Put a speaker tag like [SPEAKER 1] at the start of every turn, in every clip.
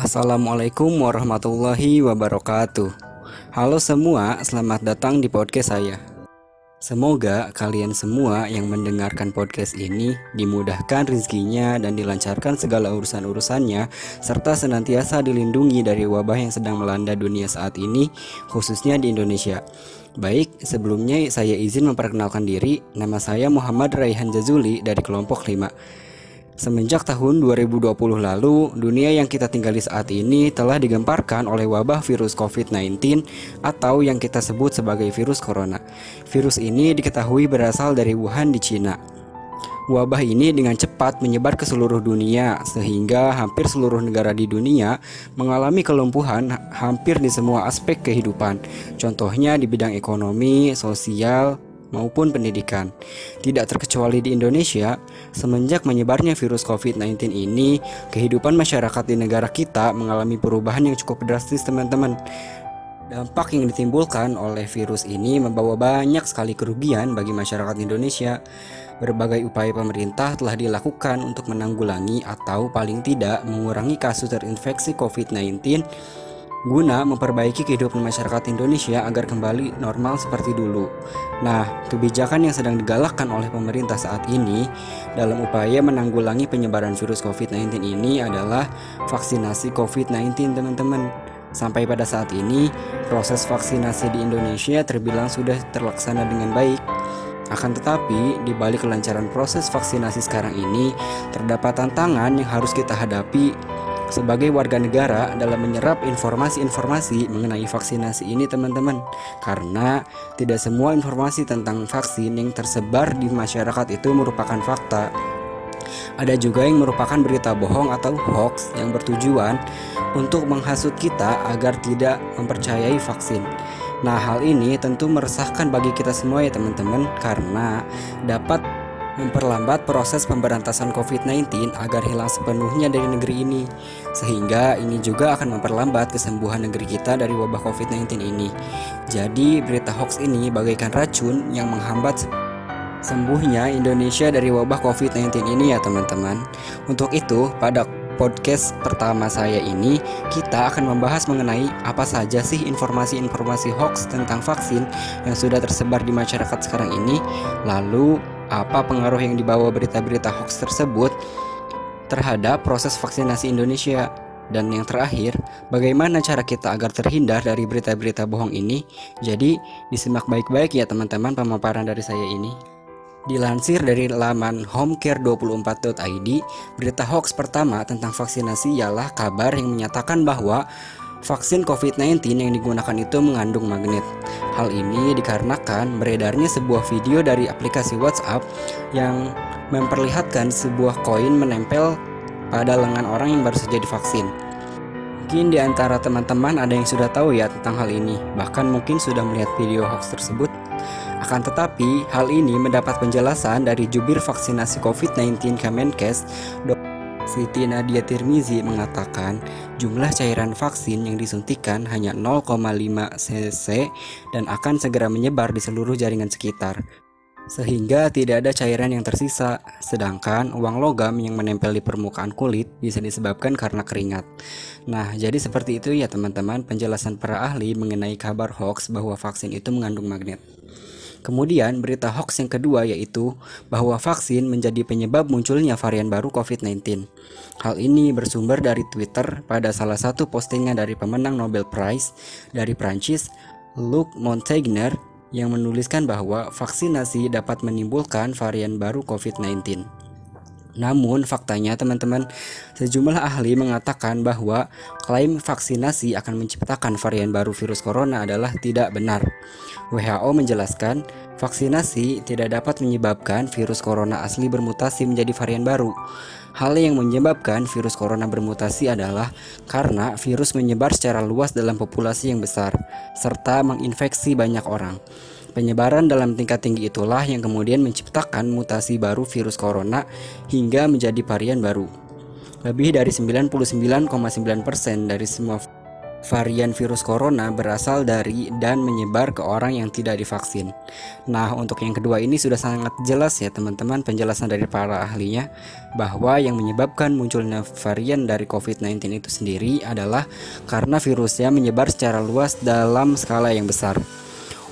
[SPEAKER 1] Assalamualaikum warahmatullahi wabarakatuh. Halo semua, selamat datang di podcast saya. Semoga kalian semua yang mendengarkan podcast ini dimudahkan rezekinya dan dilancarkan segala urusan-urusannya serta senantiasa dilindungi dari wabah yang sedang melanda dunia saat ini khususnya di Indonesia. Baik, sebelumnya saya izin memperkenalkan diri. Nama saya Muhammad Raihan Jazuli dari kelompok 5. Semenjak tahun 2020 lalu, dunia yang kita tinggali saat ini telah digemparkan oleh wabah virus COVID-19 atau yang kita sebut sebagai virus corona. Virus ini diketahui berasal dari Wuhan di Cina. Wabah ini dengan cepat menyebar ke seluruh dunia, sehingga hampir seluruh negara di dunia mengalami kelumpuhan hampir di semua aspek kehidupan. Contohnya di bidang ekonomi, sosial, maupun pendidikan. Tidak terkecuali di Indonesia, semenjak menyebarnya virus COVID-19 ini, kehidupan masyarakat di negara kita mengalami perubahan yang cukup drastis, teman-teman. Dampak yang ditimbulkan oleh virus ini membawa banyak sekali kerugian bagi masyarakat Indonesia. Berbagai upaya pemerintah telah dilakukan untuk menanggulangi atau paling tidak mengurangi kasus terinfeksi COVID-19 guna memperbaiki kehidupan masyarakat Indonesia agar kembali normal seperti dulu. Nah, kebijakan yang sedang digalakkan oleh pemerintah saat ini dalam upaya menanggulangi penyebaran virus COVID-19 ini adalah vaksinasi COVID-19, teman-teman. Sampai pada saat ini, proses vaksinasi di Indonesia terbilang sudah terlaksana dengan baik. Akan tetapi, di balik kelancaran proses vaksinasi sekarang ini, terdapat tantangan yang harus kita hadapi sebagai warga negara dalam menyerap informasi-informasi mengenai vaksinasi ini teman-teman. Karena tidak semua informasi tentang vaksin yang tersebar di masyarakat itu merupakan fakta. Ada juga yang merupakan berita bohong atau hoax yang bertujuan untuk menghasut kita agar tidak mempercayai vaksin. Nah, hal ini tentu meresahkan bagi kita semua ya teman-teman karena dapat memperlambat proses pemberantasan COVID-19 agar hilang sepenuhnya dari negeri ini. Sehingga ini juga akan memperlambat kesembuhan negeri kita dari wabah COVID-19 ini. Jadi, berita hoax ini bagaikan racun yang menghambat sembuhnya Indonesia dari wabah COVID-19 ini ya teman-teman. Untuk itu, pada podcast pertama saya ini kita akan membahas mengenai apa saja sih informasi-informasi hoax tentang vaksin yang sudah tersebar di masyarakat sekarang ini lalu apa pengaruh yang dibawa berita-berita hoax tersebut terhadap proses vaksinasi Indonesia dan yang terakhir, bagaimana cara kita agar terhindar dari berita-berita bohong ini? Jadi, disimak baik-baik ya teman-teman pemaparan dari saya ini. Dilansir dari laman homecare24.id, berita hoax pertama tentang vaksinasi ialah kabar yang menyatakan bahwa vaksin COVID-19 yang digunakan itu mengandung magnet. Hal ini dikarenakan beredarnya sebuah video dari aplikasi WhatsApp yang memperlihatkan sebuah koin menempel pada lengan orang yang baru saja divaksin. Mungkin di antara teman-teman ada yang sudah tahu ya tentang hal ini, bahkan mungkin sudah melihat video hoax tersebut. Akan tetapi, hal ini mendapat penjelasan dari jubir vaksinasi COVID-19 Kemenkes, Dr. Siti Nadia Tirmizi mengatakan jumlah cairan vaksin yang disuntikan hanya 0,5 cc dan akan segera menyebar di seluruh jaringan sekitar. Sehingga tidak ada cairan yang tersisa, sedangkan uang logam yang menempel di permukaan kulit bisa disebabkan karena keringat. Nah, jadi seperti itu ya teman-teman penjelasan para ahli mengenai kabar hoax bahwa vaksin itu mengandung magnet. Kemudian berita hoax yang kedua yaitu bahwa vaksin menjadi penyebab munculnya varian baru COVID-19. Hal ini bersumber dari Twitter pada salah satu postingan dari pemenang Nobel Prize dari Prancis, Luc Montagnier yang menuliskan bahwa vaksinasi dapat menimbulkan varian baru COVID-19. Namun faktanya teman-teman, sejumlah ahli mengatakan bahwa klaim vaksinasi akan menciptakan varian baru virus corona adalah tidak benar. WHO menjelaskan, vaksinasi tidak dapat menyebabkan virus corona asli bermutasi menjadi varian baru. Hal yang menyebabkan virus corona bermutasi adalah karena virus menyebar secara luas dalam populasi yang besar, serta menginfeksi banyak orang. Penyebaran dalam tingkat tinggi itulah yang kemudian menciptakan mutasi baru virus corona hingga menjadi varian baru. Lebih dari 99,9% dari semua varian virus corona berasal dari dan menyebar ke orang yang tidak divaksin. Nah, untuk yang kedua ini sudah sangat jelas ya teman-teman penjelasan dari para ahlinya bahwa yang menyebabkan munculnya varian dari COVID-19 itu sendiri adalah karena virusnya menyebar secara luas dalam skala yang besar.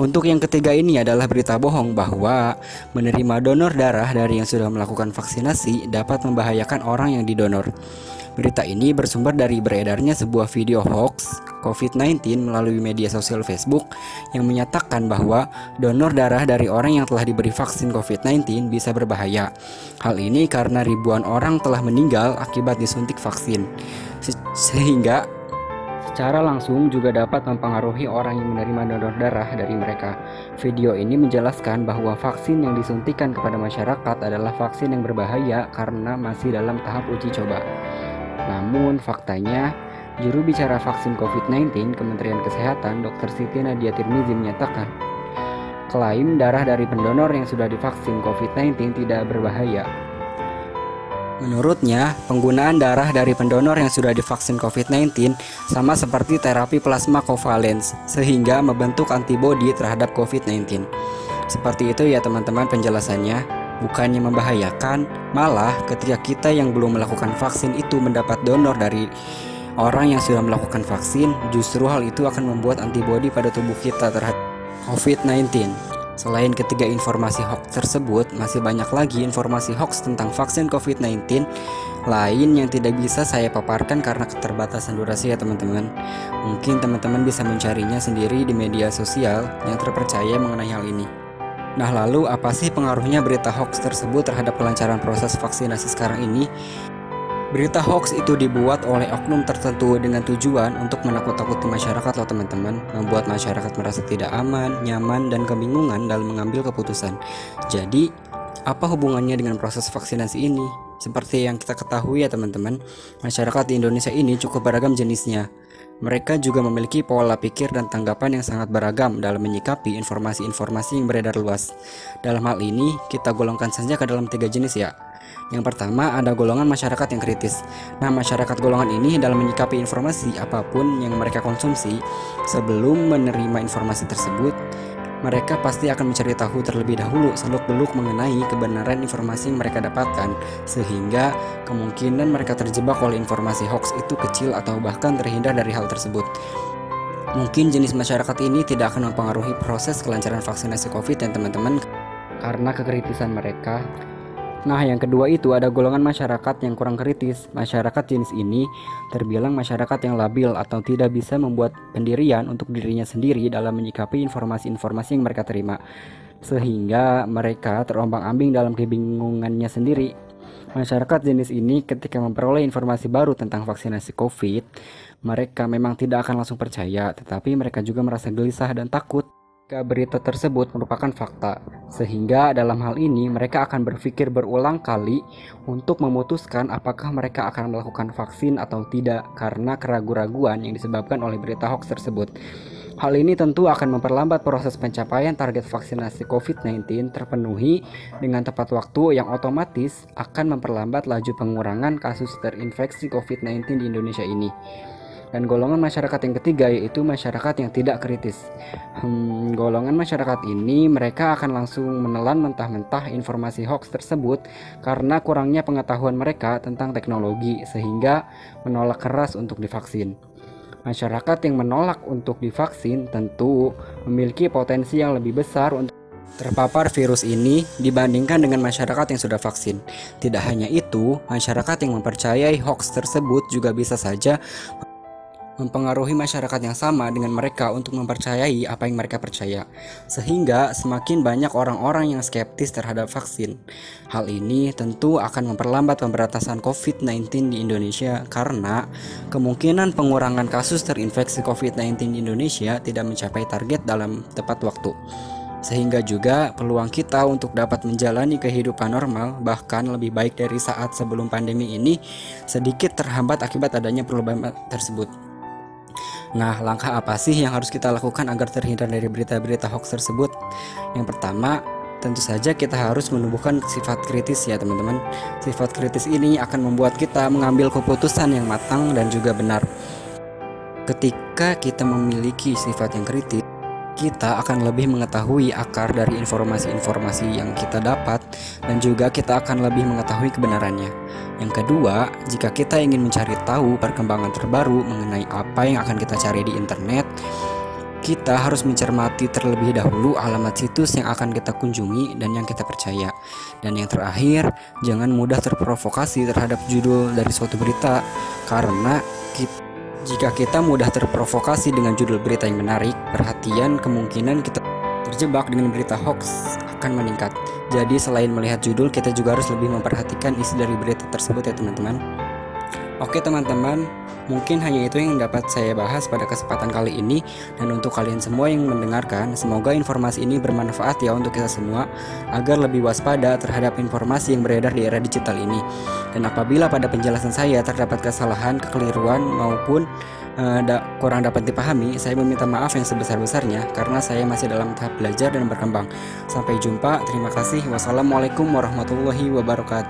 [SPEAKER 1] Untuk yang ketiga ini adalah berita bohong bahwa menerima donor darah dari yang sudah melakukan vaksinasi dapat membahayakan orang yang didonor. Berita ini bersumber dari beredarnya sebuah video hoax COVID-19 melalui media sosial Facebook yang menyatakan bahwa donor darah dari orang yang telah diberi vaksin COVID-19 bisa berbahaya. Hal ini karena ribuan orang telah meninggal akibat disuntik vaksin. Se sehingga secara langsung juga dapat mempengaruhi orang yang menerima donor darah dari mereka. Video ini menjelaskan bahwa vaksin yang disuntikan kepada masyarakat adalah vaksin yang berbahaya karena masih dalam tahap uji coba. Namun faktanya, juru bicara vaksin COVID-19 Kementerian Kesehatan Dr. Siti Nadia Tirmizi menyatakan, klaim darah dari pendonor yang sudah divaksin COVID-19 tidak berbahaya. Menurutnya, penggunaan darah dari pendonor yang sudah divaksin COVID-19 sama seperti terapi plasma covalence, sehingga membentuk antibodi terhadap COVID-19. Seperti itu ya teman-teman penjelasannya bukannya membahayakan, malah ketika kita yang belum melakukan vaksin itu mendapat donor dari orang yang sudah melakukan vaksin, justru hal itu akan membuat antibodi pada tubuh kita terhadap COVID-19. Selain ketiga informasi hoax tersebut, masih banyak lagi informasi hoax tentang vaksin COVID-19 lain yang tidak bisa saya paparkan karena keterbatasan durasi ya teman-teman. Mungkin teman-teman bisa mencarinya sendiri di media sosial yang terpercaya mengenai hal ini. Nah, lalu apa sih pengaruhnya berita hoax tersebut terhadap kelancaran proses vaksinasi sekarang ini? Berita hoax itu dibuat oleh oknum tertentu dengan tujuan untuk menakut-takuti masyarakat loh teman-teman Membuat masyarakat merasa tidak aman, nyaman, dan kebingungan dalam mengambil keputusan Jadi, apa hubungannya dengan proses vaksinasi ini? Seperti yang kita ketahui ya teman-teman Masyarakat di Indonesia ini cukup beragam jenisnya mereka juga memiliki pola pikir dan tanggapan yang sangat beragam dalam menyikapi informasi-informasi yang beredar luas. Dalam hal ini, kita golongkan saja ke dalam tiga jenis ya. Yang pertama ada golongan masyarakat yang kritis. Nah, masyarakat golongan ini dalam menyikapi informasi apa pun yang mereka konsumsi sebelum menerima informasi tersebut, mereka pasti akan mencari tahu terlebih dahulu seluk-beluk mengenai kebenaran informasi yang mereka dapatkan, sehingga kemungkinan mereka terjebak oleh informasi hoax itu kecil atau bahkan terhindar dari hal tersebut. Mungkin jenis masyarakat ini tidak akan mempengaruhi proses kelancaran vaksinasi COVID dan teman-teman karena kekritisan mereka Nah, yang kedua itu ada golongan masyarakat yang kurang kritis. Masyarakat jenis ini terbilang masyarakat yang labil atau tidak bisa membuat pendirian untuk dirinya sendiri dalam menyikapi informasi-informasi yang mereka terima. Sehingga mereka terombang-ambing dalam kebingungannya sendiri. Masyarakat jenis ini ketika memperoleh informasi baru tentang vaksinasi COVID, mereka memang tidak akan langsung percaya, tetapi mereka juga merasa gelisah dan takut jika berita tersebut merupakan fakta, sehingga dalam hal ini mereka akan berpikir berulang kali untuk memutuskan apakah mereka akan melakukan vaksin atau tidak karena keraguan-raguan yang disebabkan oleh berita hoax tersebut. Hal ini tentu akan memperlambat proses pencapaian target vaksinasi COVID-19 terpenuhi dengan tepat waktu yang otomatis akan memperlambat laju pengurangan kasus terinfeksi COVID-19 di Indonesia ini. Dan golongan masyarakat yang ketiga yaitu masyarakat yang tidak kritis. Hmm, golongan masyarakat ini mereka akan langsung menelan mentah-mentah informasi hoax tersebut karena kurangnya pengetahuan mereka tentang teknologi sehingga menolak keras untuk divaksin. Masyarakat yang menolak untuk divaksin tentu memiliki potensi yang lebih besar untuk terpapar virus ini dibandingkan dengan masyarakat yang sudah vaksin. Tidak hanya itu, masyarakat yang mempercayai hoax tersebut juga bisa saja mempengaruhi masyarakat yang sama dengan mereka untuk mempercayai apa yang mereka percaya, sehingga semakin banyak orang-orang yang skeptis terhadap vaksin. Hal ini tentu akan memperlambat pemberantasan COVID-19 di Indonesia karena kemungkinan pengurangan kasus terinfeksi COVID-19 di Indonesia tidak mencapai target dalam tepat waktu sehingga juga peluang kita untuk dapat menjalani kehidupan normal bahkan lebih baik dari saat sebelum pandemi ini sedikit terhambat akibat adanya perubahan tersebut. Nah, langkah apa sih yang harus kita lakukan agar terhindar dari berita-berita hoax tersebut? Yang pertama, tentu saja kita harus menumbuhkan sifat kritis ya teman-teman. Sifat kritis ini akan membuat kita mengambil keputusan yang matang dan juga benar. Ketika kita memiliki sifat yang kritis, kita akan lebih mengetahui akar dari informasi-informasi yang kita dapat dan juga kita akan lebih mengetahui kebenarannya. Yang kedua, jika kita ingin mencari tahu perkembangan terbaru mengenai apa yang akan kita cari di internet, kita harus mencermati terlebih dahulu alamat situs yang akan kita kunjungi dan yang kita percaya. Dan yang terakhir, jangan mudah terprovokasi terhadap judul dari suatu berita karena kita jika kita mudah terprovokasi dengan judul berita yang menarik, perhatian kemungkinan kita terjebak dengan berita hoax akan meningkat. Jadi selain melihat judul, kita juga harus lebih memperhatikan isi dari berita tersebut ya teman-teman. Oke teman-teman, mungkin hanya itu yang dapat saya bahas pada kesempatan kali ini dan untuk kalian semua yang mendengarkan, semoga informasi ini bermanfaat ya untuk kita semua agar lebih waspada terhadap informasi yang beredar di era digital ini. Dan apabila pada penjelasan saya terdapat kesalahan, kekeliruan maupun uh, da kurang dapat dipahami, saya meminta maaf yang sebesar-besarnya karena saya masih dalam tahap belajar dan berkembang. Sampai jumpa, terima kasih. Wassalamualaikum warahmatullahi wabarakatuh.